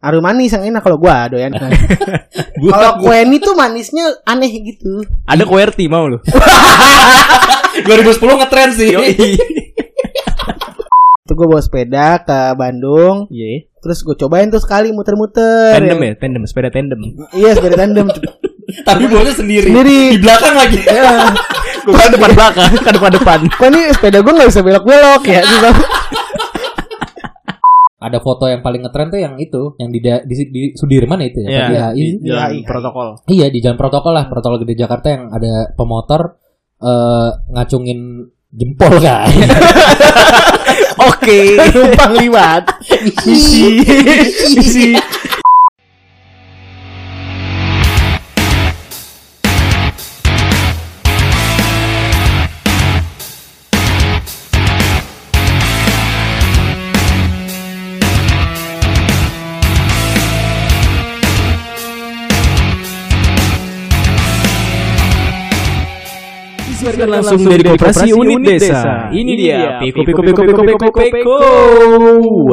Aru manis yang enak kalau gua doyan. kalau kueni tuh manisnya aneh gitu. Ada QWERTY mau lu? 2010 ngetren sih. Itu gua bawa sepeda ke Bandung, Iya. terus gua cobain tuh sekali muter-muter. Tandem ya, tandem, sepeda tandem. Iya, sepeda tandem. Tapi bawanya sendiri. Sendiri. Di belakang lagi. ya. Gue kan depan belakang, kan depan depan. Kok ini sepeda gua nggak bisa belok-belok ya? Ada foto yang paling ngetren tuh yang itu, yang di di, di Sudirman itu ya, Iya, di HI. di jalan Iya, protokol. Iya, di jalan protokol lah, protokol gede Jakarta yang ada pemotor eh ngacungin jempol kan. Oke. Numpang liwat. Isi. Isi. Disiarkan langsung dari Koperasi Unit Desa. Ini dia Peko Peko Peko Peko Peko Peko.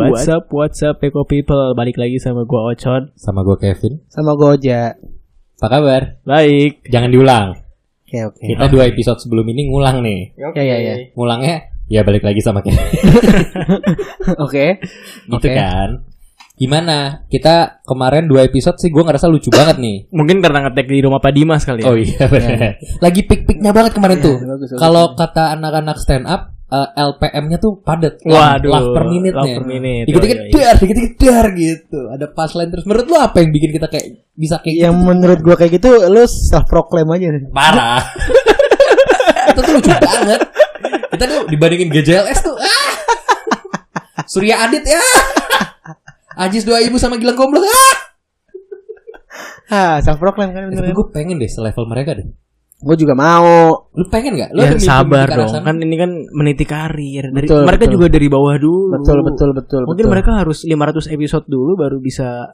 What's up What's up Peko People. Balik lagi sama gua Ocon. Sama gue Kevin. Sama Goja. Apa kabar? Baik. Jangan diulang. Oke, oke. Kita dua episode sebelum ini ngulang nih. Ya, ya, ya. Ngulangnya ya balik lagi sama Kevin. Oke. gitu Oke. kan. Gimana? Kita kemarin dua episode sih gue ngerasa lucu banget nih. Mungkin karena ngetek di rumah Pak Dimas kali ya. Oh iya benar. Lagi pik-piknya banget kemarin tuh. bagus, bagus, Kalau kata anak-anak stand up eh, LPM-nya tuh padat. Waduh, Laugh per minute laugh per minute. Dikit-dikit Oh, iya, iya. dar, dikit-dikit dar gitu. Ada punchline terus. Menurut lu apa yang bikin kita kayak bisa kayak Yang menurut gua kayak gitu lu self proclaim aja. parah? itu tuh lucu banget. Kita tuh dibandingin GJLS tuh. Ah! Surya Adit ya. Ajis dua ibu sama Gilang Goblok. Ah! Ah, self proclaim kan bener. Gue pengen deh selevel mereka deh. Gua juga mau. Lu pengen gak? Lu Ya sabar dong. sana? Kan ini kan meniti karir. Dari Betul, mereka betul. juga dari bawah dulu. Betul, betul, betul. Mungkin betul. mereka harus 500 episode dulu baru bisa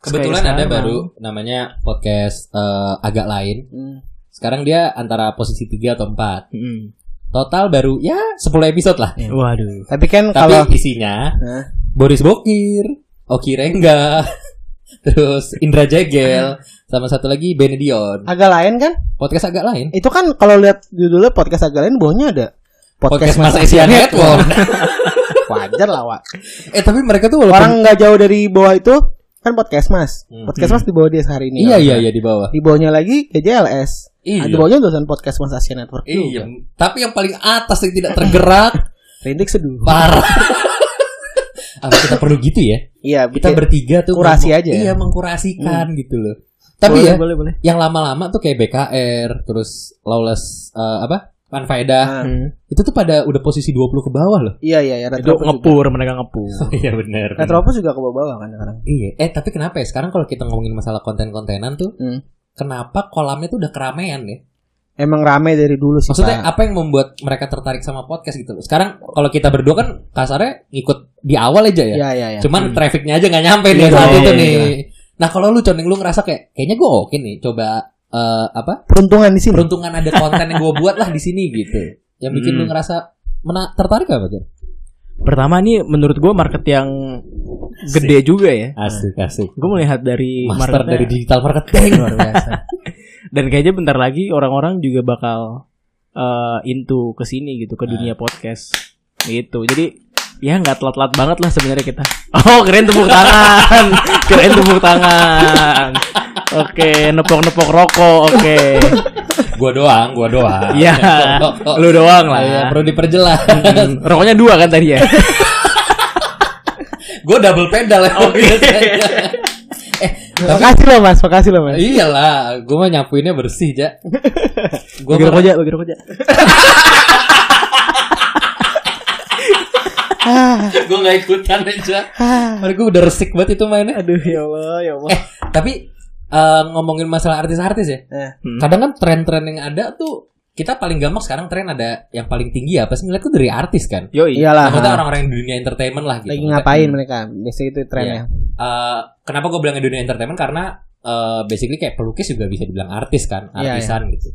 Kebetulan ada sekarang. baru namanya podcast eh, agak lain. Hmm. Sekarang dia antara posisi 3 atau 4. Mm. Total baru ya 10 episode lah. Waduh. Tapi kan Tapi kalau isinya Hah? Boris Bokir, Oki Rengga, terus Indra Jegel, sama satu lagi Benedion. agak lain kan? Podcast agak lain. Itu kan kalau lihat judulnya podcast agak lain bawahnya ada Podcast Mas Asia Network. Wajar lah, Wak. eh tapi mereka tuh walaupun Orang nggak jauh dari bawah itu kan podcast Mas. Hmm. Podcast Mas di bawah dia sehari ini. Iya iya iya di bawah. Di bawahnya lagi GJLS. Iya. Di bawahnya tulisan podcast Mas Asia Network. Iya. Tapi yang paling atas yang tidak tergerak Rindik seduh. parah. Apa kita perlu gitu ya? Iya, Kita bertiga tuh kurasi aja. Hmm. Iya, mengkurasikan gitu loh. Tapi boleh, ya, boleh, boleh. yang lama-lama tuh kayak BKR, terus Lawless eh, apa? Manfaedah. Ah, Hmm. Itu tuh pada udah posisi 20 ke bawah loh. Iya iya iya Itu Retropus juga. ngepur, mereka ngepur. Iya benar. Retropus juga ke bawah kan sekarang. Iya. Eh tapi kenapa ya sekarang kalau kita ngomongin masalah konten-kontenan tuh, Hmm. kenapa kolamnya tuh udah keramaian ya? Emang rame dari dulu sih, Maksudnya Pak. apa yang membuat mereka tertarik sama podcast gitu loh? Sekarang kalau kita berdua kan kasarnya ngikut di awal aja ya. Iya iya iya. Cuman trafficnya aja nggak nyampe nih Iya, saat iya, itu iya, nih. Nah kalau lu coning lu ngerasa kayak kayaknya gue oke nih coba eh, apa peruntungan di sini. peruntungan ada konten yang gue buat lah di sini gitu. Yang bikin Hmm. lu ngerasa mena tertarik apa tuh? Pertama nih menurut gua market yang gede juga ya. Asik asik. Gue melihat dari Master marketnya dari digital marketing. luar biasa. dan kayaknya bentar lagi orang-orang juga bakal eh, into ke sini gitu ke dunia podcast gitu. Jadi ya nggak telat-telat banget lah sebenarnya kita. Oh keren tepuk tangan, keren tepuk tangan. Oke, nepok-nepok rokok. Oke, gua doang, gua doang. Iya, lu doang lah. Iya, perlu diperjelas. Hmm, Rokoknya dua kan tadi ya. gue double pedal ya. tapi Makasih loh Mas, makasih loh Mas. iyalah, gue mah nyapuinnya bersih, Ja. Gue Bagi rokok aja, bagi rokok aja. gue gak ikutan aja. Ah. Gue udah resik banget itu mainnya. Aduh ya Allah, ya Allah. Eh, tapi eh, ngomongin masalah artis-artis ya. Eh, Hmm. Kadang kan tren-tren yang ada tuh kita paling gampang sekarang tren ada yang paling tinggi apa sih ngeliat tuh dari artis kan. Yoi. Iyalah. Maksudnya orang-orang yang di dunia entertainment lah gitu. Lagi Maksudnya, ngapain mereka? Biasanya itu trennya. eh, kenapa gue bilangnya dunia entertainment karena eh, basically kayak pelukis juga bisa dibilang artis kan, Iya, artisan gitu.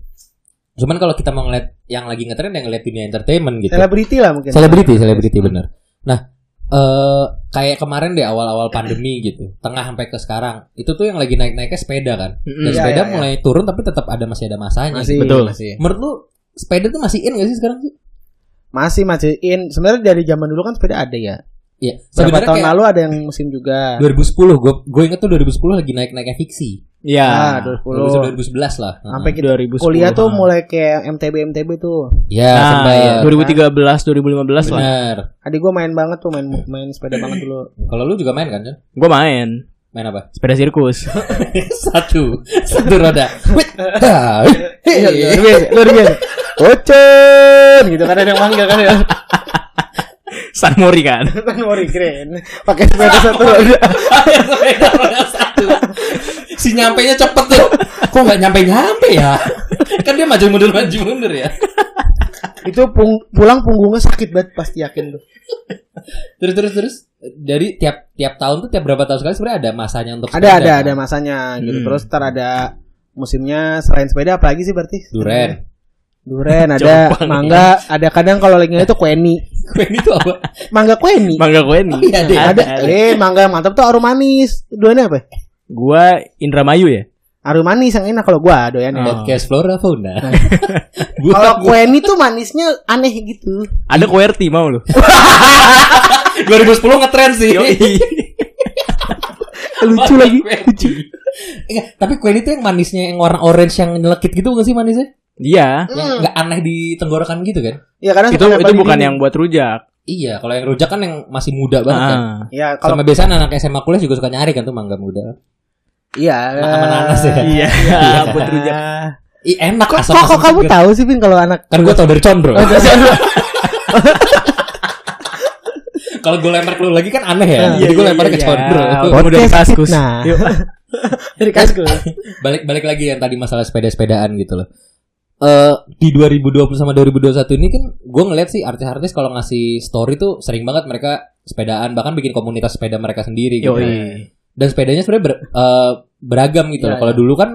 Cuman kalau kita mau ngeliat yang lagi ngetren yang ngeliat dunia entertainment gitu. Selebriti lah mungkin. Selebriti, selebriti bener. Nah, eh kayak kemarin deh awal-awal pandemi gitu, tengah sampai ke sekarang, itu tuh yang lagi naik-naiknya sepeda kan. Dan. Iya, sepeda iya, iya. mulai turun tapi tetap ada masih ada masanya. Masih Betul. masih. Menurut lu sepeda tuh masih in gak sih sekarang sih? Masih masih in. Sebenarnya dari zaman dulu kan sepeda ada ya. Iya. Sebenarnya tahun lalu ada yang musim juga. 2010, gue gue inget tuh 2010 lagi naik-naiknya fiksi. Iya. Ah, 2010. 2011 lah. Sampai kita 2010. kuliah tuh ah. mulai kayak MTB MTB tuh. Ya, Nah, sempet. iya. 2013, 2015 lah. Benar. Adik gua main banget tuh main main sepeda banget dulu. Kalau lu juga main kan, Jon? Gue main Main apa? sepeda sirkus. satu, satu roda. Dah. Iya, Hey. luar biasa, luar biasa. Ocon gitu kan ada yang manggil kan ya. San Mori kan. Kan Mori keren. Pakai sepeda satu roda. Sepeda roda satu. Si nyampe nya cepet tuh. Kok nggak nyampe nyampe ya? Kan dia maju mundur maju mundur ya. Itu pung- pulang punggungnya sakit banget pasti yakin tuh. Terus terus terus. Dari tiap tiap tahun tuh tiap berapa tahun sekali sebenarnya ada masanya untuk Ada sepeda, ada kan? ada masanya gitu. Hmm. Terus ntar ada musimnya selain sepeda apa lagi sih berarti? Duren. Duren ada, Jompang. mangga, ada kadang kalau lagi itu kueni. Kue itu apa? Mangga kueni. Mangga gue nih. Iya deh. ada, eh mangga mantap tuh arum manis. Duanya apa? Gua Indramayu ya. Arum manis yang enak kalau gua doyan. Oh. Podcast Flora Fauna. Kalau kueni tuh manisnya aneh gitu. Ada QWERTY mau lu. 2010 ngetren sih. Lucu lagi. Lucu. Enggak, tapi kue itu yang manisnya yang warna orange yang nyelekit gitu bukan sih manisnya? Iya. Hmm. enggak aneh di tenggorokan gitu kan? Ya karena Itu itu bukan yang buat rujak. Iya, kalau yang rujak kan yang masih muda banget kan. Ah. Ya kalau Sama biasanya anak SMA kuliah juga suka nyari kan tuh mangga muda. iya. Sama nanas ya. Iya, buat rujak. Ih, enak Kok, asam kok, kok kamu tahu sih Pin kalau anak Kan gue tau dari Condro. Kalau gue lempar ke lu lagi kan aneh ya. Iya, Jadi gue iya, lempar ke iya. Condro. Udah di kaskus. Nah, Yuk. dari kaskus. balik balik lagi yang tadi masalah sepeda-sepedaan gitu loh. Eh di 2020 sama 2021 ini kan gue ngeliat sih artis-artis kalau ngasih story tuh sering banget mereka sepedaan bahkan bikin komunitas sepeda mereka sendiri gitu. Yoi. Dan sepedanya sebenarnya ber- eh, beragam gitu loh. Iya, Kalau dulu kan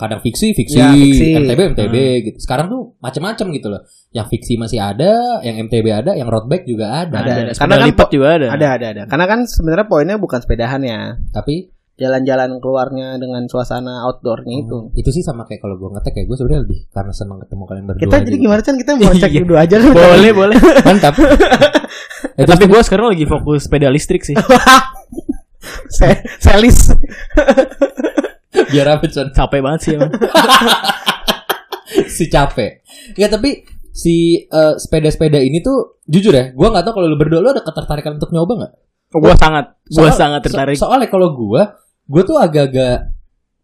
kadang fiksi, fiksi, Ya, fiksi. MTB, MTB gitu. Sekarang tuh macam-macam gitu loh. Yang fiksi masih ada, yang MTB ada, yang road bike juga ada. Ada, ada. Ada. Karena kan juga ada. Ada, ada, ada. Karena kan sebenarnya poinnya bukan sepedahan ya. Tapi Jalan-jalan keluarnya dengan suasana outdoornya itu. itu sih sama kayak kalau gue ngetek kayak gue sebenarnya lebih karena senang ketemu kalian berdua. Kita jadi gitu. gimana kan kita mau cek Iya. dulu aja kan. Boleh, boleh. Mantap. Eh, tapi gue sekarang lagi fokus sepeda listrik sih. Se- Selis. Biar apa Con? Capek banget sih emang. si capek. Ya tapi si eh, sepeda-sepeda ini tuh jujur ya, gua nggak tahu kalau lu berdua lu ada ketertarikan untuk nyoba nggak? Gue sangat, gue sangat tertarik. So- soalnya kalau gua, gua tuh agak-agak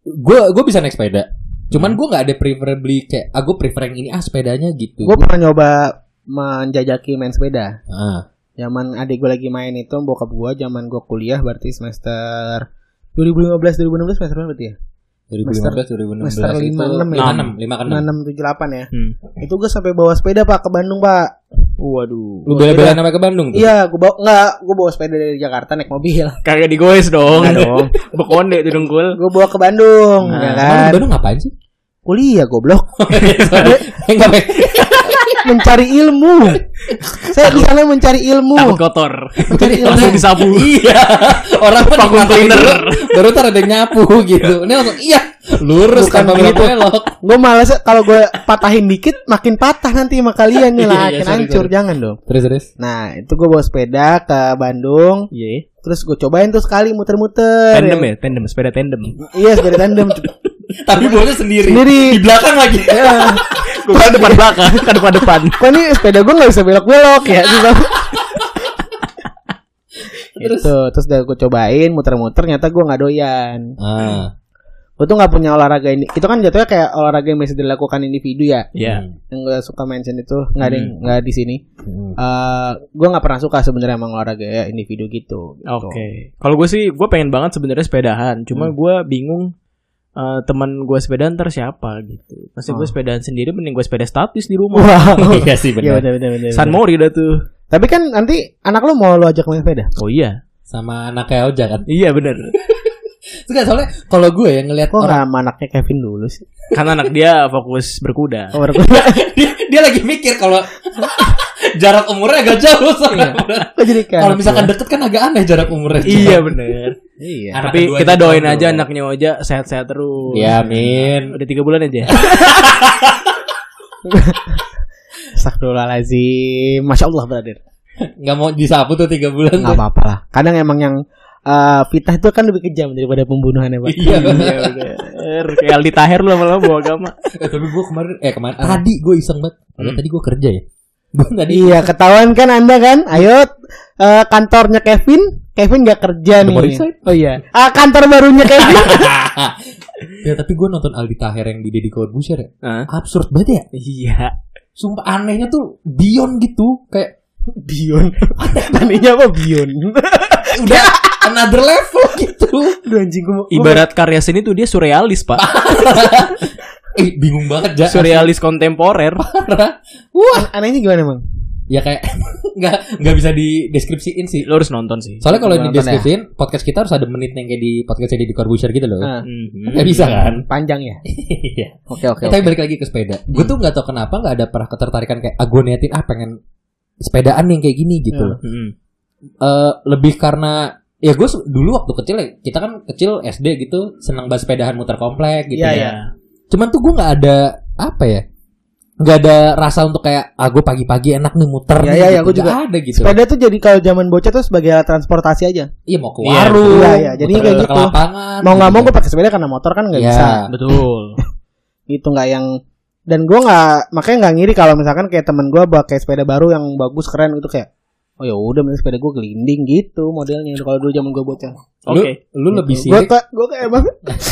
gua gua bisa naik sepeda. Cuman Hmm. gua nggak ada preferably kayak ah gua prefer yang ini ah sepedanya gitu. Gue pernah nyoba menjajaki main sepeda. ah, Zaman adik gue lagi main itu bokap gue zaman gue kuliah berarti semester 2015 2016 semester berapa berarti ya? 2015 2016 Semester itu lima, enam ya? 56 5 kan 6 7 8 ya. Hmm. Itu gue sampai bawa sepeda Pak ke Bandung, Pak. Waduh. Lu bela-belain sampai ke Bandung tuh? Iya, gue bawa enggak, gue bawa sepeda dari Jakarta naik mobil. Kagak digoes dong. Enggak dong. Bekonde tuh dengkul. Gue bawa ke Bandung, Nah, ya kan? Bandung ngapain sih? Kuliah goblok. Enggak. Mencari ilmu. Saya di sana mencari ilmu. Takut kotor. Mencari ilmu. Langsung disapu. iya. Orang kan dimatiin cleaner. Baru ntar ada yang nyapu gitu. Ini langsung iya. Lurus Bukan tanpa belok gitu. belok. Gue malas kalau gue patahin dikit makin patah nanti sama kalian nih Iya, lah, iya, makin hancur jangan dong. Terus terus. Nah itu gue bawa sepeda ke Bandung, Iya. terus gue cobain tuh sekali muter-muter. Tandem ya, tandem, sepeda tandem. Iya sepeda tandem. Tapi bawanya sendiri. Sendiri. Di belakang lagi. Gue kan depan belakang, kan depan depan. Kok nih sepeda gue nggak bisa belok-belok ya? Susah. Terus? Gitu. Terus udah gue cobain muter-muter, ternyata gue nggak doyan. Ah. Gue tuh nggak punya olahraga ini. Itu kan jatuhnya kayak olahraga yang bisa dilakukan individu ya. Iya. Yang gue suka mention itu nggak ada yang nggak di sini. Hmm. Eh gue nggak pernah suka sebenarnya emang olahraga ya, individu gitu. gitu. Oke. Kalau gue sih, gue pengen banget sebenarnya sepedahan. Cuma gue bingung eh, teman gue sepedaan ntar siapa gitu. Pasti gue Oh. sepedaan sendiri, mending gue sepeda statis di rumah. Wow. Iya sih Iya benar. benar benar benar. San Mori dah tuh. Tapi kan nanti anak lo mau lo ajak main sepeda. Oh iya. Sama anaknya Oja kan. Iya bener. Itu kan soalnya kalau gue yang ngelihat Kok orang sama anaknya Kevin dulu sih? Karena anak dia fokus berkuda. Oh, baru- dia, dia lagi mikir kalau jarak umurnya agak jauh soalnya. Kok jadi kayak Kalau misalkan gua? deket kan agak aneh jarak umurnya. Iya bener. Iya. Anak Tapi kita aja doain tahu aja anaknya Oja sehat-sehat terus. Ya, amin. Udah tiga bulan aja. Astagfirullahaladzim. Masya Allah brother. Nggak mau disapu tuh tiga bulan. Gak apa-apa lah. Kadang emang yang eh, fitnah itu kan lebih kejam daripada pembunuhan ya Pak. Iya. Iya bener. Kayak Aldi Taher lu lama-lama bawa agama. Eh, tapi gue kemarin, eh kemarin tadi gue iseng banget. Padahal Hmm. tadi gue kerja ya. Gue tadi Iya ketahuan kan anda kan. Ayo eh, kantornya Kevin. Kevin gak kerja The nih. Morningside? Oh iya. Ah kantor barunya Kevin. ya tapi gue nonton Aldi Taher yang di Deddy Corbuzier ya. Hah? Absurd banget ya. Iya. Sumpah anehnya tuh beyond gitu. Kayak Bion. Tadinya apa Bion? udah another level gitu. Aduh anjing gua. gua- Ibarat karya seni tuh dia surrealis, Pak. Eh bingung banget ja. surrealis kontemporer. Parah. Wah. An- anehnya gimana emang? Ya kayak nggak nggak bisa dideskripsiin sih. Lu harus nonton sih. Soalnya kalau Nonton dideskripsiin podcast kita harus ada menitnya yang kayak di podcast di Corbuzier gitu loh. Ah, Mhm. Nggak bisa kan? panjang ya. Iya. Oke oke. Tapi balik lagi ke sepeda. Gue tuh nggak tahu kenapa nggak ada pernah ketertarikan kayak ah gue niatin ah pengen sepedaan yang kayak gini gitu Ya. loh. Mhm. Eh, lebih karena ya gue dulu waktu kecil ya kita kan kecil SD gitu senang bahas sepedahan muter komplek gitu Iya, ya. iya. Cuman tuh gue nggak ada apa ya nggak ada rasa untuk kayak ah gue pagi-pagi enak nih muter Iya, nih, iya, iya, gitu. gua juga. Nggak ada gitu. Sepeda tuh jadi kalau zaman bocah tuh sebagai alat transportasi aja. Iya mau ke Iya, warung, iya, iya. Jadi muter- kayak gitu. lapangan. Mau nggak gitu. mau gue pakai sepeda karena motor kan nggak Iya. bisa. Betul. Gitu nggak yang dan gue nggak makanya nggak ngiri kalau misalkan kayak temen gue pakai sepeda baru yang bagus keren gitu kayak oh ya udah mending sepeda gue gelinding gitu modelnya kalau dulu zaman gue bocah. Lu, Oke. lu lebih Gue sirik. kok gue kayak emang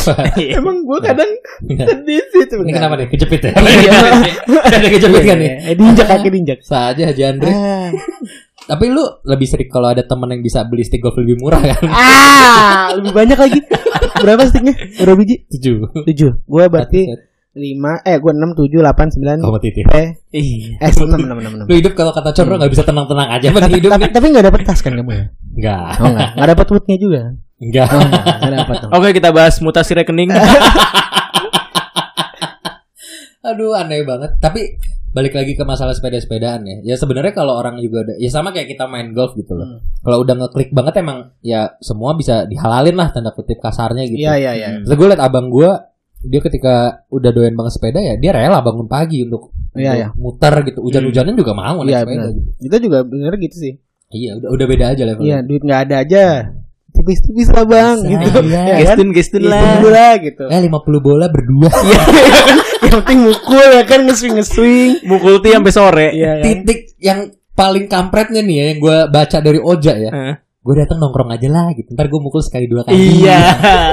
emang gue kadang sedih sih Iya. Ini kenapa nih? Kejepit ya? Iya. Ada kejepit kan nih? Eh, diinjak kaki diinjak. Saja Haji Andre. Ah. Tapi lu lebih serik kalau ada temen yang bisa beli stick golf lebih murah kan? ah, lebih banyak lagi. Berapa sticknya? Berapa biji? Tujuh. Tujuh. Gue berarti lima. Eh, gue enam, tujuh, delapan, sembilan. Kompetitif. Eh, Iya. eh, enam, enam, enam, enam. Lu hidup kalau kata Condro nggak bisa tenang-tenang aja Tapi, Mending hidup tapi, nih. tapi nggak dapet tas kan kamu ya? Enggak. Oh enggak, enggak dapet woodnya juga. Enggak. Oh enggak, enggak dapet. dong. Oke, kita bahas mutasi rekening. Aduh aneh banget. Tapi balik lagi ke masalah sepeda-sepedaan ya. Ya sebenarnya kalau orang juga ada ya sama kayak kita main golf gitu loh. Hmm. Kalau udah ngeklik banget emang ya semua bisa dihalalin lah tanda kutip kasarnya gitu. Iya, iya, iya. Terus gue liat abang gue dia ketika udah doyan banget sepeda ya dia rela bangun pagi untuk, Iya, iya. muter gitu hujan-hujanan juga mau naik Iya, sepeda benar. gitu. Kita juga bener gitu sih. iya udah udah beda aja levelnya Iya, duit nggak ada aja. Tipis-tipis lah bang, Bisa, gitu. iya. Ya? Gestin, gestin Gitu lah. dulu lah gitu. eh 50 bola berdua Yang penting mukul ya kan nge-swing nge-swing. Mukul ti sampai sore. Iya kan. titik yang paling kampretnya nih ya yang gue baca dari Oja ya Hah? Gue datang nongkrong aja lah gitu ntar gue mukul sekali dua kali Iya.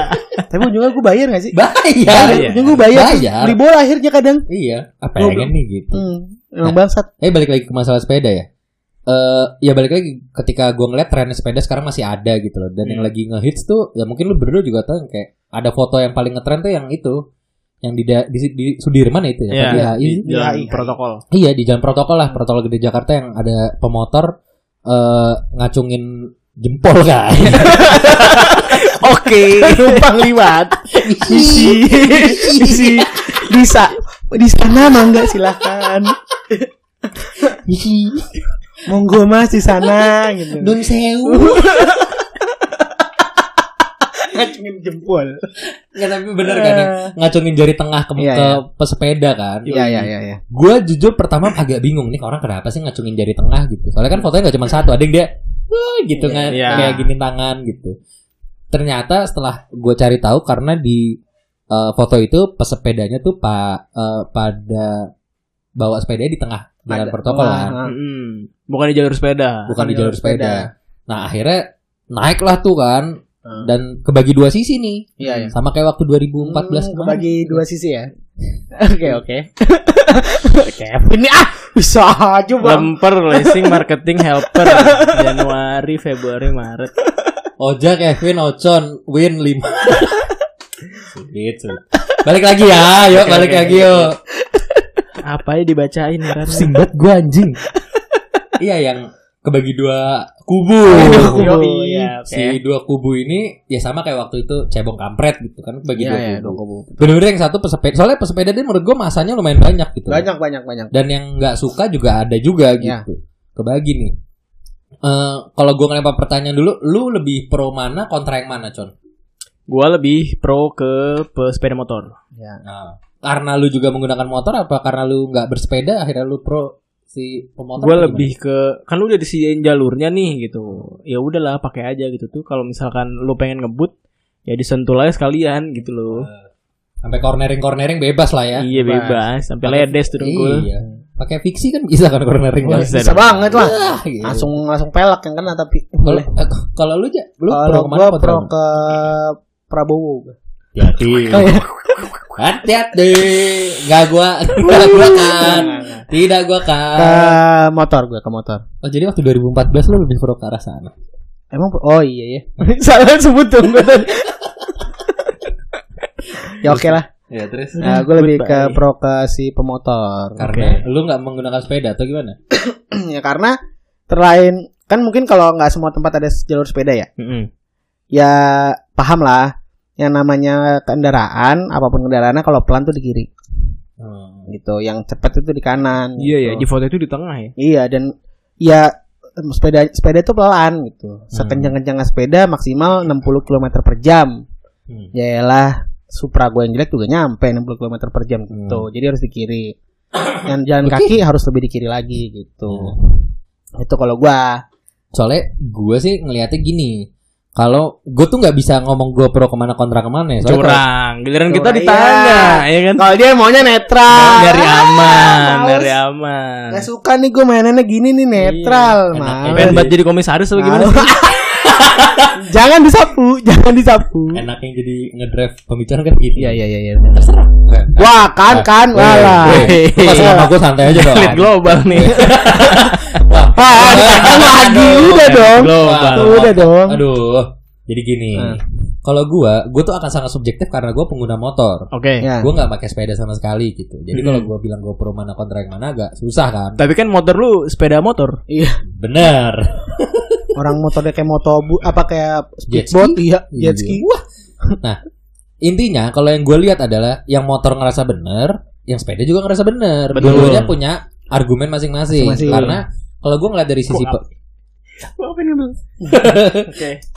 Tapi ujungnya gue bayar gak sih? bayar Iya. Ujungnya gue bayar. Bayar. Beli bola akhirnya kadang. iya apa pengen nih gitu Hmm, emang bangsat. eh balik lagi ke masalah sepeda ya eh ya balik lagi ketika gue ngeliat tren sepeda sekarang masih ada gitu loh dan yang Hmm. lagi ngehits tuh ya mungkin lu berdua juga tahu yang kayak ada foto yang paling ngetren tuh yang itu yang di, di, di Sudirman ya itu ya Iya, apa di HI di jalan Iya, iya. protokol. Iya di jalan protokol lah protokol gede Jakarta yang ada pemotor eh ngacungin jempol kan. Oke. Numpang liwat. Misi. Misi. Bisa. Di sana mangga silakan. Ih, Monggo mas di sana gitu. Nun sewu. Ngacungin jempol. Nggak tapi bener kan yang ngacungin jari tengah ke, Iya, ke iya. pesepeda kan. Iya iya iya iya. Gue jujur pertama agak bingung nih orang kenapa sih ngacungin jari tengah gitu. Soalnya kan fotonya nggak cuma satu, ada yang dia wah gitu kan Iya. kayak gini tangan gitu. Ternyata setelah gue cari tahu karena di eh, foto itu pesepedanya tuh pak eh, pada bawa sepeda di tengah jalan Ada. protokol kan. ah. Mm-mm. Bukan di jalur sepeda. bukan di jalur jalur sepeda. Nah akhirnya naiklah tuh kan Hmm. dan kebagi dua sisi nih. Iya iya. Sama kayak waktu 2014 Hmm, kemarin. bagi dua sisi ya. Oke oke. Kevin nih ah bisa aja bang. Lemper, leasing, marketing, helper. Januari, Februari, Maret. Oja, Kevin, Ocon, Win 5 Sulit, sulit. Balik lagi ya, yuk Oke, balik oke, lagi oke. yuk. Apa ya dibacain ya Pusing banget gue anjing. iya yang kebagi dua kubu. Kubu. Yoi, ya, oke. Si dua kubu ini ya sama kayak waktu itu cebong kampret gitu kan bagi Iya dua iya kubu. dong kubu. Bener-bener yang satu pesepeda. Soalnya pesepeda dia menurut gue masanya lumayan banyak gitu. Banyak banyak banyak. Dan yang nggak suka juga ada juga Iya. gitu. kebagi nih. Eh kalau gue ngelempar pertanyaan dulu, lu lebih pro mana kontra yang mana, Con? Gua lebih pro ke pesepeda motor. Ya. Nah, karena lu juga menggunakan motor apa karena lu nggak bersepeda akhirnya lu pro si pemotor? Gue lebih ke kan lu udah disediain jalurnya nih gitu. Ya udahlah pakai aja gitu tuh. Kalau misalkan lu pengen ngebut ya disentul aja sekalian gitu loh. gimana? sampai cornering cornering bebas lah ya. iya bebas sampai Pakai- ledes tuh dengkul. Iya. Pakai fiksi kan bisa kan cornering kan? bisa bisa dong. banget lah. Ah, gitu. Langsung langsung pelak yang kena tapi Kalau eh, kalau lu aja, lu pro kalau pro mana? ke Prabowo. Hati. Hati-hati. Enggak gua, enggak gua kan. Tidak gua Ke kan. motor gua ke motor. Oh, jadi waktu 2014 lu lebih pro ke arah sana. Emang oh iya ya. Salah sebut tuh gua tadi. ya oke lah. Ya, terus Nah, gue lebih ke pro ke si pemotor. karena lu nggak menggunakan sepeda atau gimana? ya karena terlain kan mungkin kalau nggak semua tempat ada jalur sepeda ya. Ya paham lah. Yang namanya kendaraan, apa pun kendaraannya kalau pelan tuh di kiri Hmm. gitu. Yang cepat itu di kanan. Iya ya gitu. di foto itu di tengah ya. Iya dan ya sepeda sepeda itu pelan gitu. Sekencang-kencangnya sepeda maksimal 60 km per jam. Hmm. Yaelah Supra gue yang jelek juga nyampe 60 km per jam gitu. Jadi harus di kiri. Yang jalan kaki harus lebih di kiri lagi gitu. Itu kalau gua. Soalnya gue sih ngelihatnya gini. Kalau gue tuh nggak bisa ngomong gue pro ke mana kontra ke mana ya. Curang. Giliran kita ditanya, ya kan? Kalau dia maunya netral. dari aman, Males. dari aman. Gak suka nih gue mainannya gini nih netral. Iya. Pengen banget jadi komisaris atau gimana sih? jangan disapu, jangan disapu. enak yang jadi ngedrive pembicaraan kan gitu. Iya iya iya iya. Terserah. Wah, kan kan walah. Weh, lu kasih nama gue santai aja dong. Lead global nih. Wah, Ah, lagi udah dong. Global. Udah dong. Aduh. Jadi gini. Hmm. Kalau gua, gua tuh akan sangat subjektif karena gua pengguna motor. Oke. Ya. Gue nggak pakai sepeda sama sekali gitu. Jadi Hmm. kalau gua bilang gua pro mana kontra yang mana agak susah kan. Tapi kan motor lu sepeda motor. Iya. Bener. Orang motornya kayak motobu apa kayak Jet speedboat ski? iya, Iya, jet ski. Wah. Nah, intinya kalau yang gue lihat adalah yang motor ngerasa bener, yang sepeda juga ngerasa bener. Dua-duanya punya argumen masing-masing. Karena kalau gue ngeliat dari sisi pe-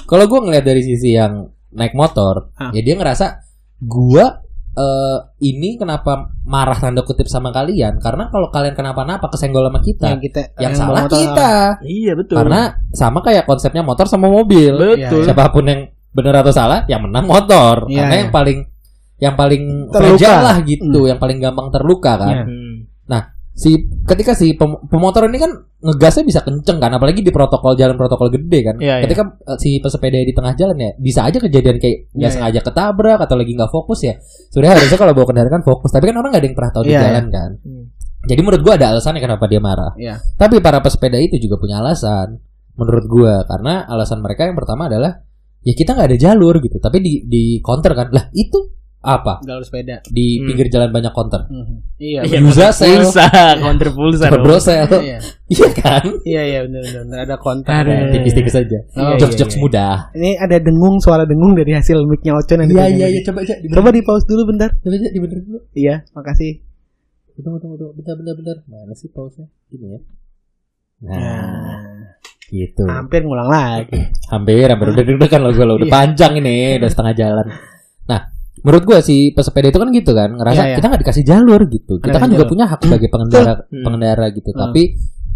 kalau gue ngeliat dari sisi yang naik motor, Ah. ya dia ngerasa gua eh, ini kenapa marah tanda kutip sama kalian? Karena kalau kalian kenapa-napa kesenggol sama kita, Yang kita yang, bawa salah motor, kita. Iya betul. Karena sama kayak konsepnya motor sama mobil. betul. Iya, Siapa pun yang benar atau salah, yang menang motor. Iya, Karena iya. yang paling yang paling Terluka. lah gitu, yang paling gampang terluka kan. Iya. Hmm. Si ketika si pem- pemotor ini kan ngegasnya bisa kenceng kan, apalagi di protokol jalan protokol gede kan. Iya, iya. ketika eh, si pesepeda di tengah jalan ya, bisa aja kejadian kayak nggak Iya, sengaja ketabrak atau lagi nggak fokus ya. Sebenarnya harusnya kalau bawa kendaraan kan fokus, tapi kan orang nggak ada yang pernah tahu di Iya, jalan kan. Hmm. Jadi menurut gua ada alasannya kenapa dia marah. Iya. Tapi para pesepeda itu juga punya alasan menurut gua karena alasan mereka yang pertama adalah ya kita nggak ada jalur gitu, tapi di di counter kan. Lah itu apa? Jalur sepeda. Di Hmm. pinggir jalan banyak counter. Mhm. Iya. Iya, Pulsa sel. pulsa, counter pulsa. dong. Brosel. Iya. Iya kan? Iya iya benar benar ada. Ada. Tipis-tipis aja. Oh, Jokes-jokes iya, iya. mudah. Ini ada dengung suara dengung dari hasil mic-nya Ocon yang Iya iya iya coba aja. Coba di pause dulu bentar. Coba aja dibenerin dulu. Iya, makasih. Tunggu tunggu tunggu. Bentar bentar bentar. Mana sih pause-nya? Gini ya. Nah, Nah, gitu. hampir ngulang lagi. Hampir, hampir udah deg-degan loh gue loh. Udah Iya. panjang ini, udah setengah jalan. Nah, menurut gue si pesepeda itu kan gitu kan, ngerasa Iya, iya. kita nggak dikasih jalur gitu. Kita Ada kan juga jalur. punya hak sebagai pengendara, Hmm. pengendara gitu. Hmm. Tapi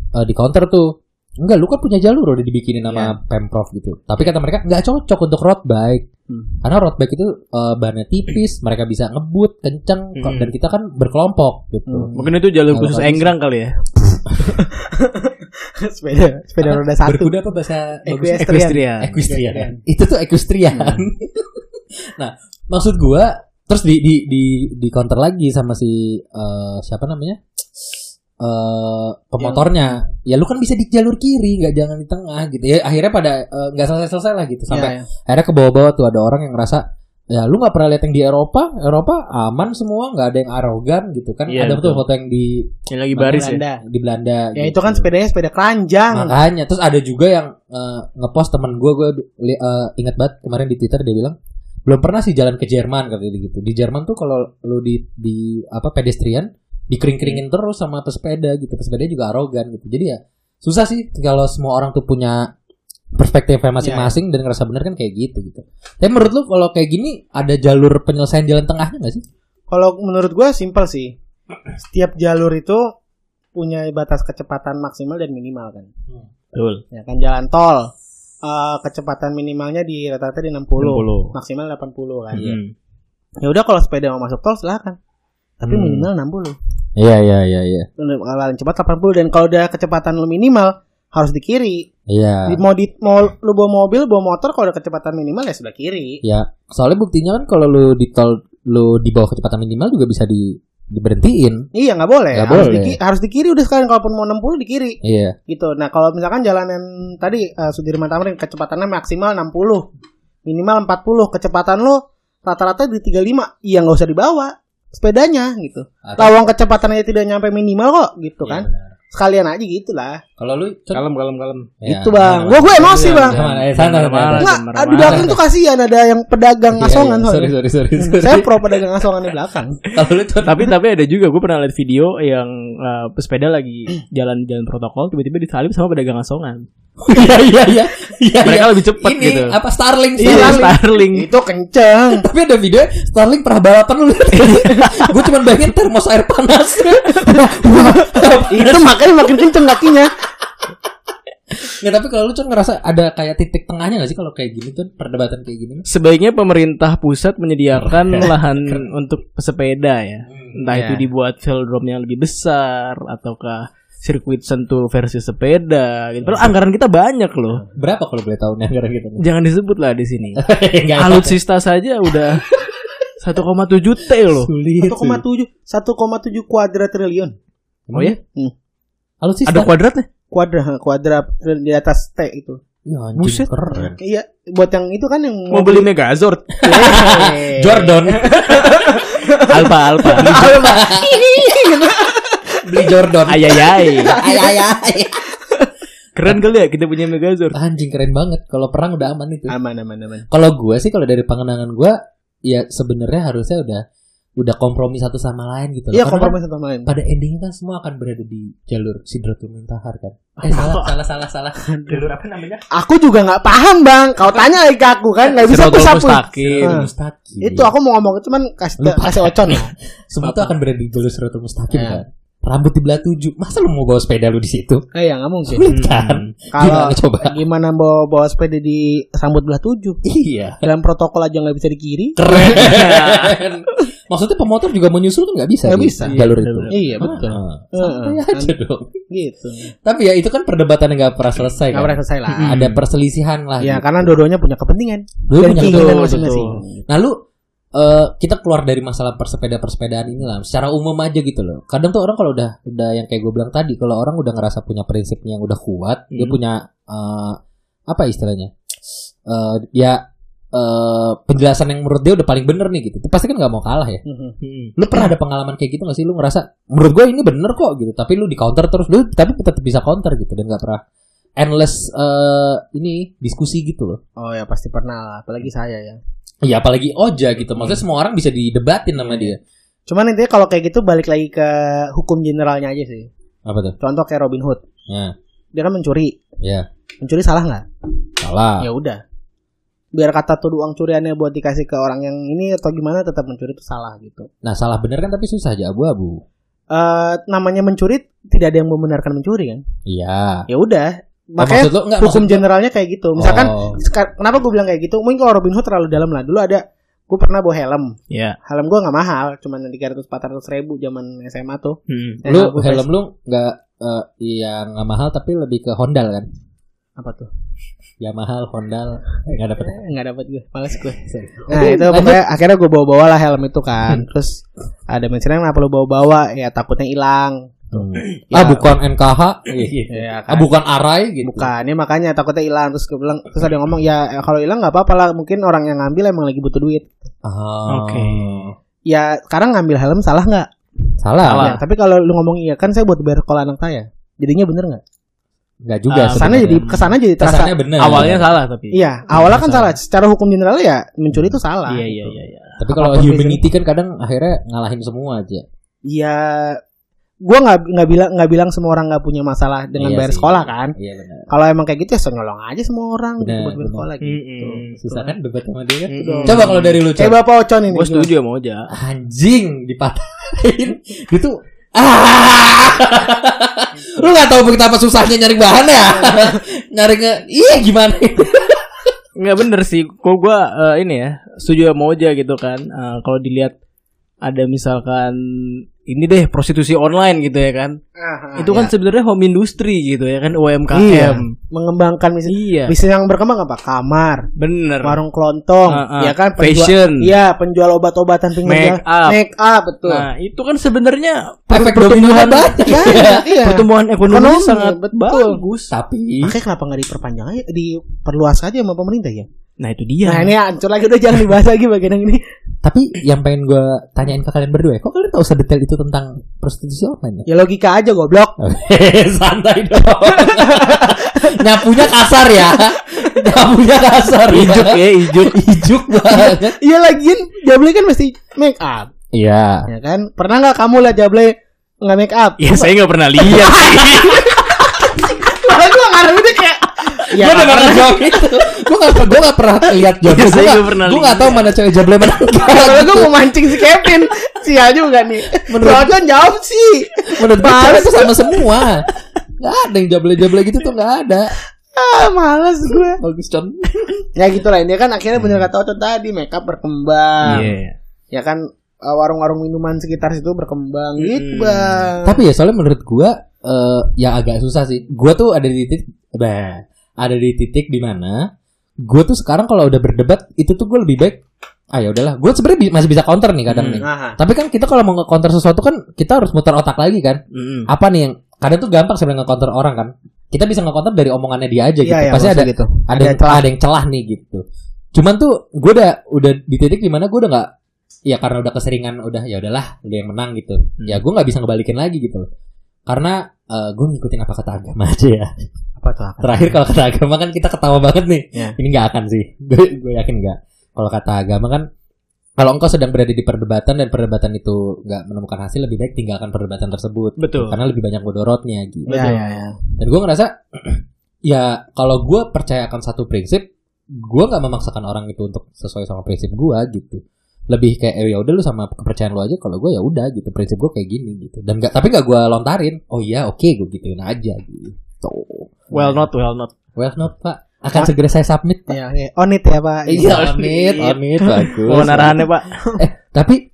eh, di counter tuh Enggak, lu kan punya jalur udah dibikinin sama Iya. Pemprov gitu. Tapi kata mereka nggak cocok untuk road bike. Hmm. Karena road bike itu eh, bannya tipis, mereka bisa ngebut, kenceng, Hmm. dan kita kan berkelompok gitu. Hmm. Mungkin itu jalur Kalau khusus enggrang kali ya. sepeda sepeda roda satu. Berkuda apa bahasa? Equestrian. Equestrian. Equestrian. Equestrian. Itu tuh equestrian. nah, maksud gua terus di di di di counter lagi sama si eh, siapa namanya? eh pemotornya. Ya lu kan bisa di jalur kiri, nggak jangan di tengah gitu. Ya akhirnya pada eh, nggak selesai-selesai lah gitu. Sampai Iya, iya. akhirnya ke bawah-bawah tuh ada orang yang ngerasa ya lu nggak pernah lihat yang di Eropa Eropa aman semua nggak ada yang arogan gitu kan Iya, ada betul foto yang di Yang lagi baris ya. Belanda. di Belanda Ya gitu. itu kan sepedanya sepeda keranjang. Makanya terus ada juga yang eh, ngepost teman gue gue ingat banget kemarin di Twitter dia bilang belum pernah sih jalan ke Jerman dia gitu. Di Jerman tuh kalau lu di di apa pedestrian dikering-keringin terus sama pesepeda gitu. Pesepeda juga arogan gitu. Jadi ya susah sih kalau semua orang tuh punya perspektifnya Iya, masing-masing dan ngerasa bener kan kayak gitu gitu. Tapi menurut lu kalau kayak gini ada jalur penyelesaian jalan tengahnya gak sih? Kalau menurut gue simpel sih. Setiap jalur itu punya batas kecepatan maksimal dan minimal kan. Betul. Ya kan jalan tol eh, kecepatan minimalnya di rata-rata di 60, 60. maksimal 80 kan. Hmm. Ya udah kalau sepeda mau masuk tol silakan. Tapi Hmm. minimal 60. Iya iya iya iya. Kalau cepat 80 dan kalau udah kecepatan lu minimal harus di kiri. Iya. Di- Mau di mau lu bawa mobil, bawa motor kalau udah kecepatan minimal ya sudah kiri. Ya, soalnya buktinya kan kalau lu di tol lu di bawah kecepatan minimal juga bisa di diberhentiin. Iya nggak boleh. Nggak harus, boleh. Di, harus di kiri udah sekarang kalaupun mau 60 di kiri. Iya. gitu. Nah, kalau misalkan jalanan tadi eh, Sudirman Tamrin kecepatannya maksimal 60, minimal 40, kecepatan lo rata-rata di 35, iya nggak usah dibawa sepedanya gitu. Atau- Lawang kecepatannya tidak nyampe minimal kok gitu Iya, kan. benar. Sekalian aja gitu lah. Kalau lu? Kalem kalem kalem. Ya, Gitu, Bang. Gua gue emosi, Iya, Bang. Eh, Enggak, marah-marah. di belakang tuh kasihan ada yang pedagang Iya, asongan iya. soalnya. Sorry, sorry, sorry. sorry. Saya pro pedagang asongan di belakang. Kalau lu tapi tapi ada juga gue pernah lihat video yang eh, pesepeda lagi jalan-jalan protokol tiba-tiba disalip sama pedagang asongan. Iya iya iya. Iya. Mereka iya. lebih cepat Ini gitu. apa Starling Iya, Starling. Starling. Itu kenceng. Tapi ada video Starling pernah balapan lu. Gue cuma bayangin termos air panas. itu makanya makin kenceng kakinya. Nggak, tapi kalau lu Cun ngerasa ada kayak titik tengahnya gak sih kalau kayak gini tuh perdebatan kayak gini? Sebaiknya pemerintah pusat menyediakan lahan untuk pesepeda ya. Entah Iya. itu dibuat velodrome yang lebih besar ataukah sirkuit sentul versi sepeda gitu. Padahal anggaran kita banyak loh. Berapa kalau boleh tahu nih anggaran kita? nih? Jangan disebut lah di sini. Alutsista saja udah 1,7 T loh. sulit. 1,7 1,7 kuadrat triliun. Oh ya? Alutsista. Ada kuadratnya? Kuadrat kuadrat di atas T itu. Ya, Buset. keren. Iya, buat yang itu kan yang Mau beli Megazord. Hehehe. Jordan. Alfa Alfa. Beli Jordan. Ayayay. Ay, ay, ay. Keren kali ya kita punya Megazord. Anjing keren banget. Kalau perang udah aman itu. aman aman aman. Kalau gue sih kalau dari pandangan gue ya sebenarnya harusnya udah udah kompromi satu sama lain gitu. loh. Iya kompromi satu sama lain. Pada endingnya kan semua akan berada di jalur Sidratul Muntahar kan. Eh salah salah salah salah. Jalur apa namanya? Aku juga nggak paham bang. Kau tanya lagi ke aku kan nggak bisa Siratul pesapu. Mustaqim. Ah. Mustaqim. Itu aku mau ngomong cuman kasih Lupa. kasih ocon ya. semua tuh akan berada di jalur Sidratul Mustaqim Iya. kan. Rambut di belah tujuh. Masa lu mau bawa sepeda lu di situ? Eh ya nggak mungkin. Sulit kan? Kalau Gimana coba? gimana bawa bawa sepeda di rambut belah tujuh? Iya. Dalam protokol aja nggak bisa di kiri. Keren. Maksudnya pemotor juga menyusul kan nggak bisa Nggak bisa. jalur Iya, itu. Iya betul. Ah, Heeh. Santai aja dong. Gitu. Tapi ya itu kan perdebatan yang nggak pernah selesai Nggak kan. pernah selesai lah. Ada perselisihan lah. Ya gitu. karena dua-duanya punya kepentingan Dua punya betul, masing-masing. Nah lu eh, kita keluar dari masalah persepeda persepedaan ini lah secara umum aja gitu loh. Kadang tuh orang kalau udah udah yang kayak gue bilang tadi, kalau orang udah ngerasa punya prinsipnya yang udah kuat, dia Hmm. punya eh, apa istilahnya? Eh, ya eh, penjelasan yang menurut dia udah paling bener nih gitu. Pasti kan nggak mau kalah ya. Mhm. Lu pernah ada pengalaman kayak gitu gak sih? Lu ngerasa menurut gue ini bener kok gitu, tapi lu di counter terus, lu tapi tetap bisa counter gitu dan nggak pernah endless eh, ini diskusi gitu loh. Oh ya pasti pernah lah. Apalagi saya ya. Iya apalagi Oja gitu. Maksudnya semua orang bisa didebatin sama dia. Cuman intinya kalau kayak gitu balik lagi ke hukum generalnya aja sih. Apa tuh? Contoh kayak Robin Hood. Ya, Dia kan mencuri. ya. Mencuri salah nggak? Salah. Ya udah. Biar kata tuh uang curiannya buat dikasih ke orang yang ini atau gimana tetap mencuri itu salah gitu. Nah, salah bener kan tapi susah aja abu-abu. Eh namanya mencuri tidak ada yang membenarkan mencuri kan? Iya. Ya udah. Oh, Makanya maksud lu enggak hukum maksud- generalnya kayak gitu. Misalkan Oh. kenapa gue bilang kayak gitu? Mungkin kalau Robin Hood terlalu dalam lah. Dulu ada gue pernah bawa helm. Ya. Helm gue nggak mahal, cuma 300 400 ribu zaman SMA tuh. Hmm. Eh, lu helm lu nggak eh, iya nggak mahal tapi lebih ke Hondal kan? apa tuh? Ya mahal Hondal Eh, nggak dapet. Eh, nggak dapat gue, males gue. Nah itu pokoknya akhirnya gue bawa-bawa lah helm itu kan. Terus ada mention kenapa lu bawa-bawa? Ya takutnya hilang. Hmm. Ya. Ah bukan NKH. Ya, Ah bukan Arai gitu. Bukan, ya makanya takutnya hilang terus bilang terus ada yang ngomong ya eh, kalau hilang nggak apa-apa lah mungkin orang yang ngambil emang lagi butuh duit. Ah. Oke. Ya sekarang ngambil helm salah nggak? Salah. Salah. Ya, tapi kalau lu ngomong iya kan saya buat bayar sekolah anak saya. Jadinya bener nggak? Nggak juga. Ah, Ke sana sebenarnya. jadi ke sana jadi terasa. Kesannya bener. Awalnya salah tapi. Iya, awalnya kan Salah. salah. Secara hukum general ya mencuri itu salah. Iya iya iya iya. Tapi kalau humanity kan kadang akhirnya ngalahin semua aja. Iya, gue nggak nggak bilang nggak bilang semua orang nggak punya masalah dengan Iya bayar sih. sekolah kan. Iya benar. Kalau emang kayak gitu ya so nyolong aja semua orang gitu Benar, buat bayar sekolah gitu. Mm-mm. Susah kan debat sama dia kan? Mm-mm. Coba kalau dari lu, Kayak coba. Bapak Ocon ini. Gue setuju sama Oja. Anjing dipatahin. Itu ah. lu gak tahu betapa susahnya nyari bahan ya? nyari nge iya gimana? Nggak bener sih. Kok gue ini ya setuju sama Oja gitu kan. Eh, kalau dilihat ada misalkan ini deh prostitusi online gitu ya kan. Ah, itu kan sebenarnya home industry gitu ya kan UMKM. Iya. mengembangkan bisnis. Iya. Bisnis yang berkembang apa? Kamar, Bener. warung kelontong, Ah, ah. ya kan? Fashion. Iya, penjual obat-obatan pinggir Make jalan. up. Make up, betul. Nah, itu kan sebenarnya Efek pertumbuhan dominonya banyak. Iya, iya. pertumbuhan ekonomi Ekonomi, sangat betul. bagus. Tapi Makanya kenapa nggak diperpanjang aja, diperluas aja sama pemerintah ya? Nah, itu dia. Nah ini hancur lagi udah jangan dibahas lagi bagian yang ini. Tapi yang pengen gue tanyain ke kalian berdua ya, kok kalian tahu sedetail itu tentang prostitusi online ya? Ya logika aja goblok. Santai dong. Nyapunya kasar ya. Nyapunya kasar. Ijuk ya, ijuk. Ijuk banget. Iya lagian Jable kan mesti make up, Iya. ya kan? Pernah nggak kamu lihat Jable nggak make up? Ya saya nggak pernah lihat sih. Malah gue ngarep itu kayak Ya, gue udah gak ngejawab itu. Gue gak, gue gak pernah lihat. Iya, gue gak, gue gak tahu mana cewek jable mana enggak. Kalau gue mau mancing si Kevin Sial juga nih Menurut- Menurut Ocon jawab sih Menurut gue cewek itu sama semua. Gak ada yang jable-jable gitu tuh gak ada. Ah males gue Bagus con. Ya gitu lah Dia kan akhirnya bener kata Ocon tadi Make up berkembang Iya. Ya kan eh, Warung-warung minuman sekitar situ berkembang Mm-mm. Gitu bang Tapi ya soalnya menurut gue eh ya agak susah sih. Gue tuh ada di titik, bah, ada di titik di mana gue tuh sekarang kalau udah berdebat itu tuh gue lebih baik. Ah ya udahlah, gue sebenarnya bi- masih bisa counter nih kadang Hmm. nih. Aha. Tapi kan kita kalau mau nge-counter sesuatu kan kita harus muter otak lagi kan. Mm-mm. Apa nih yang kadang tuh gampang sebenarnya nge-counter orang kan. Kita bisa nge-counter dari omongannya dia aja gitu. Iya, iya, Pasti ada gitu. ada yang, celah. ada yang celah nih gitu. Cuman tuh gue udah udah di titik di mana gue udah nggak ya karena udah keseringan udah ya udahlah udah yang menang gitu. Ya gue nggak bisa ngebalikin lagi gitu. Karena eh, gue ngikutin apa kata agama aja ya. Apa tuh akan? Terakhir kalau kata agama kan kita ketawa banget nih. Ya. Ini nggak akan sih. Gue gue yakin nggak. Kalau kata agama kan kalau engkau sedang berada di perdebatan dan perdebatan itu nggak menemukan hasil lebih baik tinggalkan perdebatan tersebut. Betul. Karena lebih banyak bodorotnya gitu. Ya, ya, ya. Dan gue ngerasa ya kalau gue percaya akan satu prinsip, gue nggak memaksakan orang itu untuk sesuai sama prinsip gue gitu. Lebih kayak eh, ya udah lu sama kepercayaan lu aja. Kalau gue ya udah gitu prinsip gue kayak gini gitu. Dan nggak tapi nggak gue lontarin. Oh iya oke gue gituin aja gitu. Well not, well not. Well not pak. Akan segera saya submit pak. Ya, ya. On it ya Pak Iya on it, on it bagus. Mau narahannya pak? Eh tapi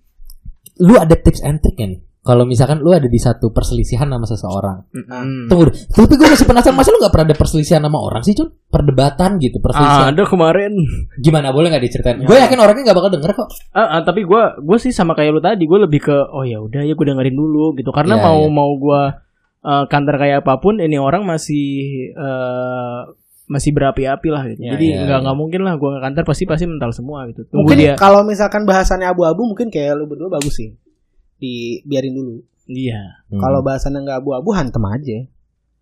lu ada tips and trick nih? Kalau misalkan lu ada di satu perselisihan sama seseorang, Mm. Tunggu deh. Tapi gue masih penasaran masa lu gak pernah ada perselisihan sama orang sih, Cun? Perdebatan gitu, perselisihan. Ada kemarin. Gimana boleh gak diceritain? Ya. Gue yakin orangnya gak bakal denger kok. Ah, ah, tapi gue gue sih sama kayak lu tadi gue lebih ke oh ya udah ya gue dengerin dulu gitu karena Iya, mau iya. mau gue eh, kantor kayak apa pun ini orang masih eh, masih berapi-api lah gitu. Iya, jadi iya, nggak iya. nggak mungkin lah gue nggak kantor pasti pasti mental semua gitu tunggu Mungkin dia kalau misalkan bahasannya abu-abu Mungkin kayak lu berdua bagus sih Dibiarin dulu iya Hmm. Kalau bahasannya nggak abu-abu Hantem aja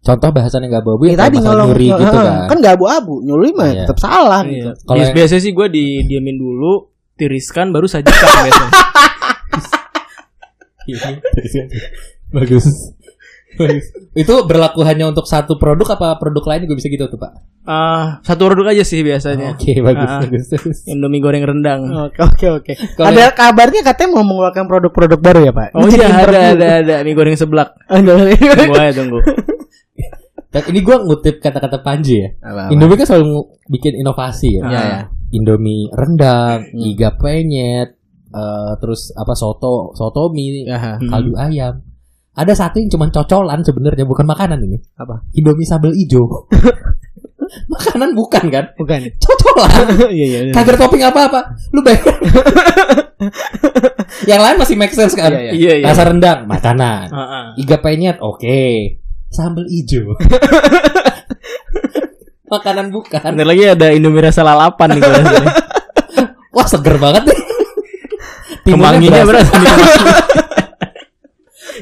Contoh bahasannya gak babu ya, Ya tadi nyolong nyuri gitu kan. Kan nggak abu-abu Nyuri mah Iya. tetap salah Iya. gitu Kalau yang- biasanya sih gue di diamin dulu tiriskan baru sajikan biasanya Bagus. Bagus. Itu berlaku hanya untuk satu produk apa produk lain juga bisa gitu tuh, Pak? Ah, satu produk aja sih biasanya Oke, bagus, Ah, ah. bagus, bagus. Indomie goreng rendang Oke oke oke. Ada kabarnya katanya mau mengeluarkan produk-produk baru ya Pak? oh iya ada interview. ada ada mie goreng seblak Ada. tunggu aja tunggu Dan ini gue ngutip kata-kata Panji ya. Apa-apa. Indomie kan selalu bikin inovasi ya. Iya ya. Indomie rendang, iga penyet, eh, terus apa soto, soto mie, Ya. kaldu ayam. Ada satu yang cuma cocolan sebenarnya bukan makanan ini. Apa? Indomie sambal ijo. makanan bukan kan? Bukan. Cocolan. Iya iya. iya. Kagak topping apa-apa. Lu bayar. yang lain masih make sense kan? Iya, iya iya Rasa rendang, makanan. Iga penyet, oke. Sambal ijo. makanan bukan. Bentar lagi ada Indomie rasa lalapan nih gue. Wah seger banget nih. Timunnya Kemanginya berasa. berasa.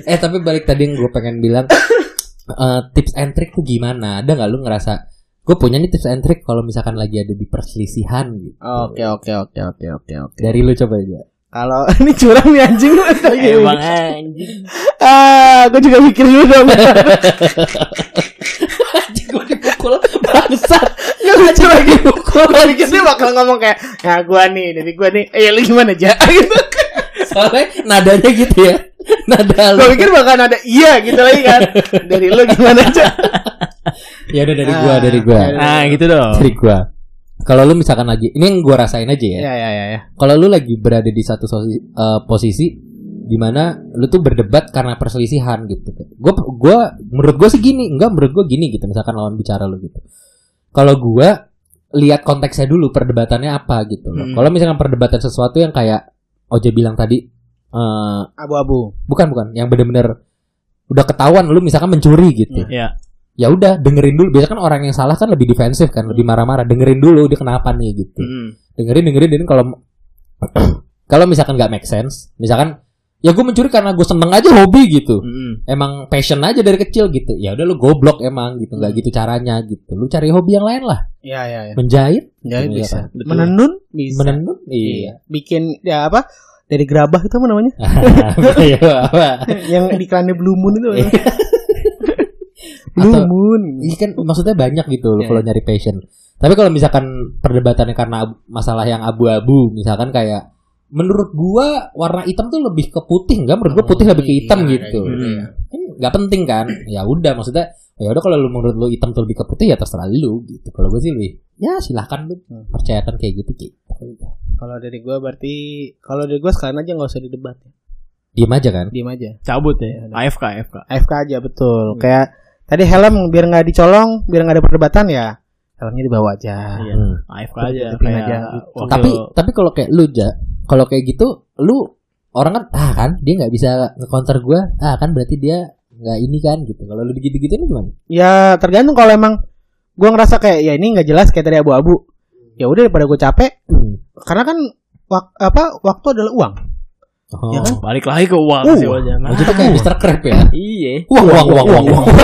Eh tapi balik tadi yang gue pengen bilang eh, tips and trick tuh gimana? Ada nggak lu ngerasa gue punya nih tips and trick kalau misalkan lagi ada di perselisihan gitu. Oke oke oke oke oke oke. Dari lu coba aja. Kalau ini curang nih anjing. Emang anjing. ah, gue juga mikir dulu dong. Anjing gue dipukul bangsat. Gak lucu lagi pukul. Gue pikir dia bakal ngomong kayak, ya gue nih, dari gue nih, eh lu gimana aja? Gitu. Soalnya nadanya gitu ya. Nada Gue lu. pikir bakal ada iya gitu lagi kan. Dari lu gimana aja? Ya udah dari gua, Ah, dari gua. ya. Nah, gitu dong. Dari gua. Kalau lu misalkan lagi, ini yang gua rasain aja ya. Ya ya ya ya. Kalau lu lagi berada di satu sosi- eh, posisi di mana lu tuh berdebat karena perselisihan gitu. Gua gua menurut gua sih gini, enggak menurut gua gini gitu misalkan lawan bicara lu gitu. Kalau gua lihat konteksnya dulu perdebatannya apa gitu loh. Hmm. Kalau misalkan perdebatan sesuatu yang kayak Oja bilang tadi eh Abu-abu. bukan bukan yang bener-bener udah ketahuan lu misalkan mencuri gitu. Ya. Ya udah dengerin dulu. Biasanya kan orang yang salah kan lebih defensif kan, lebih marah-marah. Dengerin dulu dia kenapa nih gitu Mm. dengerin dengerin dengerin kalau kalau misalkan nggak make sense misalkan ya gue mencuri karena gue seneng aja hobi gitu Mm. emang passion aja dari kecil gitu ya udah lu goblok emang gitu nggak gitu caranya gitu lu cari hobi yang lain lah Ya ya ya. menjahit Ya Iya bisa. kan? Betul. Menenun bisa. menenun iya Bikin ya apa? Dari gerabah itu apa namanya? Iya, yang iklannya Blue Moon itu. Iya. Blue Moon. Iya kan maksudnya banyak gitu Iya, kalau nyari passion. Tapi kalau misalkan perdebatannya karena masalah yang abu-abu, misalkan kayak menurut gua warna hitam tuh lebih ke putih, enggak? Menurut gua putih lebih ke hitam Iya, gitu. kayak gitu, Hmm. ya. Kan nggak penting kan? Ya udah maksudnya ya udah kalau lu menurut lu hitam tuh lebih ke putih ya terserah lu gitu. Kalau gue sih lebih ya silahkan lu Hmm. percayakan kayak gitu gitu. Kalau dari gua berarti kalau dari gua sekarang aja nggak usah didebat. Diem aja kan? Diem aja. Cabut ya. AFK, AFK. AFK aja betul. Kayak tadi helm biar nggak dicolong, biar nggak ada perdebatan ya. Helmnya dibawa aja. Iya. Hmm. AFK aja. Kayak aja gitu. Tapi tapi kalau kayak lu ja, kalau kayak gitu lu orang kan ah kan dia nggak bisa nge-counter gua, ah kan berarti dia nggak ini kan gitu. Kalau lu gitu-gitu gimana? Ya tergantung kalau emang gua ngerasa kayak ya ini nggak jelas kayak tadi abu-abu. Ya udah daripada gue capek, Hmm. karena kan wak- apa waktu adalah uang. Oh. Ya kan? balik lagi ke uang Uh, sih wajah. Oh, itu kayak Mr. Crab ya. Iya. Uang, uang, uang, uang, uang,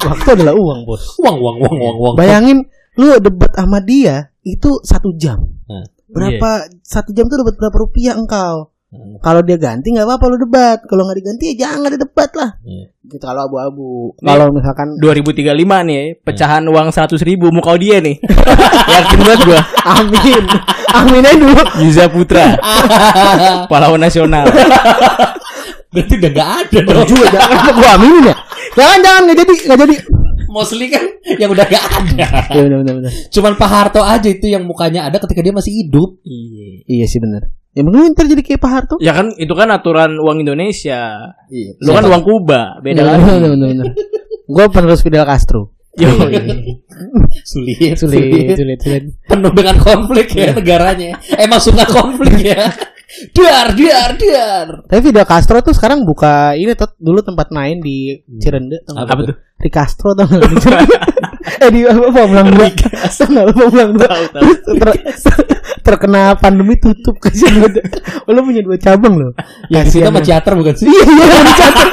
Waktu adalah uang bos. uang, uang, uang, uang, uang. Bayangin lu debat sama dia itu satu jam. Hmm. Berapa satu jam tuh dapat berapa rupiah engkau? Hmm. Kalau dia ganti nggak apa-apa lu debat. Kalau nggak diganti ya jangan ada debat lah. Iya. Gitu kalau abu-abu. Kalau misalkan 2035 nih, pecahan uang 100 ribu muka dia nih. Yakin banget gua. amin, amin aja dulu. Yuza Putra, pahlawan nasional. Berarti udah nggak ada dong. Juga jangan gua aminin ya. Jangan jangan nggak jadi nggak jadi. Mostly kan yang udah nggak ada. Iya benar benar benar. Cuman Pak Harto aja itu yang mukanya ada ketika dia masih hidup. Iya. Iya sih benar. Ya mungkin ntar jadi kayak Pak Harto. Ya kan itu kan aturan uang Indonesia. Iya. Lu kan uang Kuba, beda Iya, lagi. benar benar benar. Gue penerus Fidel Castro. Yo. sulit, Sulit, sulit, sulit. penuh dengan konflik ya negaranya. Emang suka konflik ya. Dar, dar, dar. Tapi Fidel Castro tuh sekarang buka ini tuh dulu tempat main di Cirende. tau nggak? Apa tuh? Di Castro Cirende. eh di apa Pamulang dua. Tau nggak lu Pamulang dua? Terkena pandemi tutup kasihan banget. Oh, lu punya dua cabang loh. Yang kita Kasihan sama banget. teater bukan sih? Iya iya di Castro.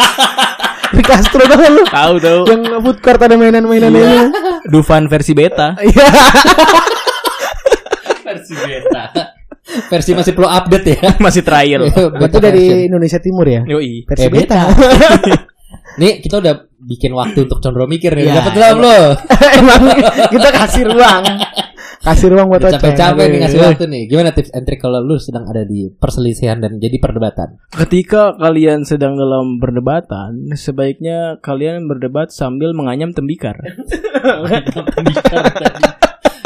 Di Castro nggak lu? Tahu tahu. Yang food court ada mainan-mainannya. Dufan versi beta. Iya. Versi beta. Versi masih perlu update ya. Masih trial. Itu dari Indonesia Timur ya. Yoi. Versi Eh, beta. Nih kita udah bikin waktu untuk condro mikir nih. Iya. Dapat belum lo? Emang kita kasih ruang. Kasih ruang buat Oceng. Capek-capek nih ngasih waktu nih. Gimana tips and trick kalau lu sedang ada di perselisihan dan jadi perdebatan? Ketika kalian sedang dalam perdebatan, sebaiknya kalian berdebat sambil menganyam tembikar.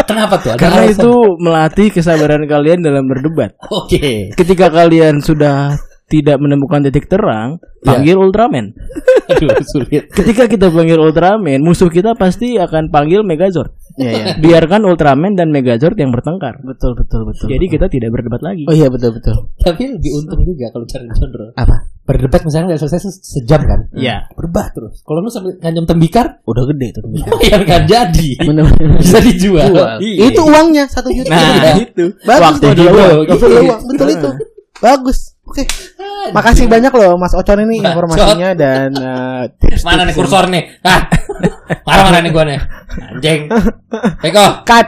Kenapa tuh? Ada Karena alasan? itu melatih kesabaran kalian dalam berdebat. Oke. Ketika kalian sudah tidak menemukan titik terang, Ya. panggil Ultraman. Aduh sulit. Ketika kita panggil Ultraman, musuh kita pasti akan panggil Megazord. Iya iya. Biarkan Ultraman dan Megazord yang bertengkar. Betul betul betul. Jadi kita tidak berdebat lagi. Oh iya betul betul. Tapi lebih untung juga kalau cari condro. Apa? Berdebat misalnya nggak selesai se- sejam kan? Iya. Berdebat terus. Kalau lu sambil nganyam tembikar, Udah gede tuh. yang nggak jadi. Bener. Bisa dijual. Iya. Itu uangnya satu juta. Nah, Iya. itu. Bagus Waktu gitu. uang. Betul itu. Bagus. Oke. Makasih banyak loh Mas Ocon ini informasinya dan eh, tips. Mana nih kursor nih? Ah, mana mana nih gua nih? Anjing. Peko. Cut.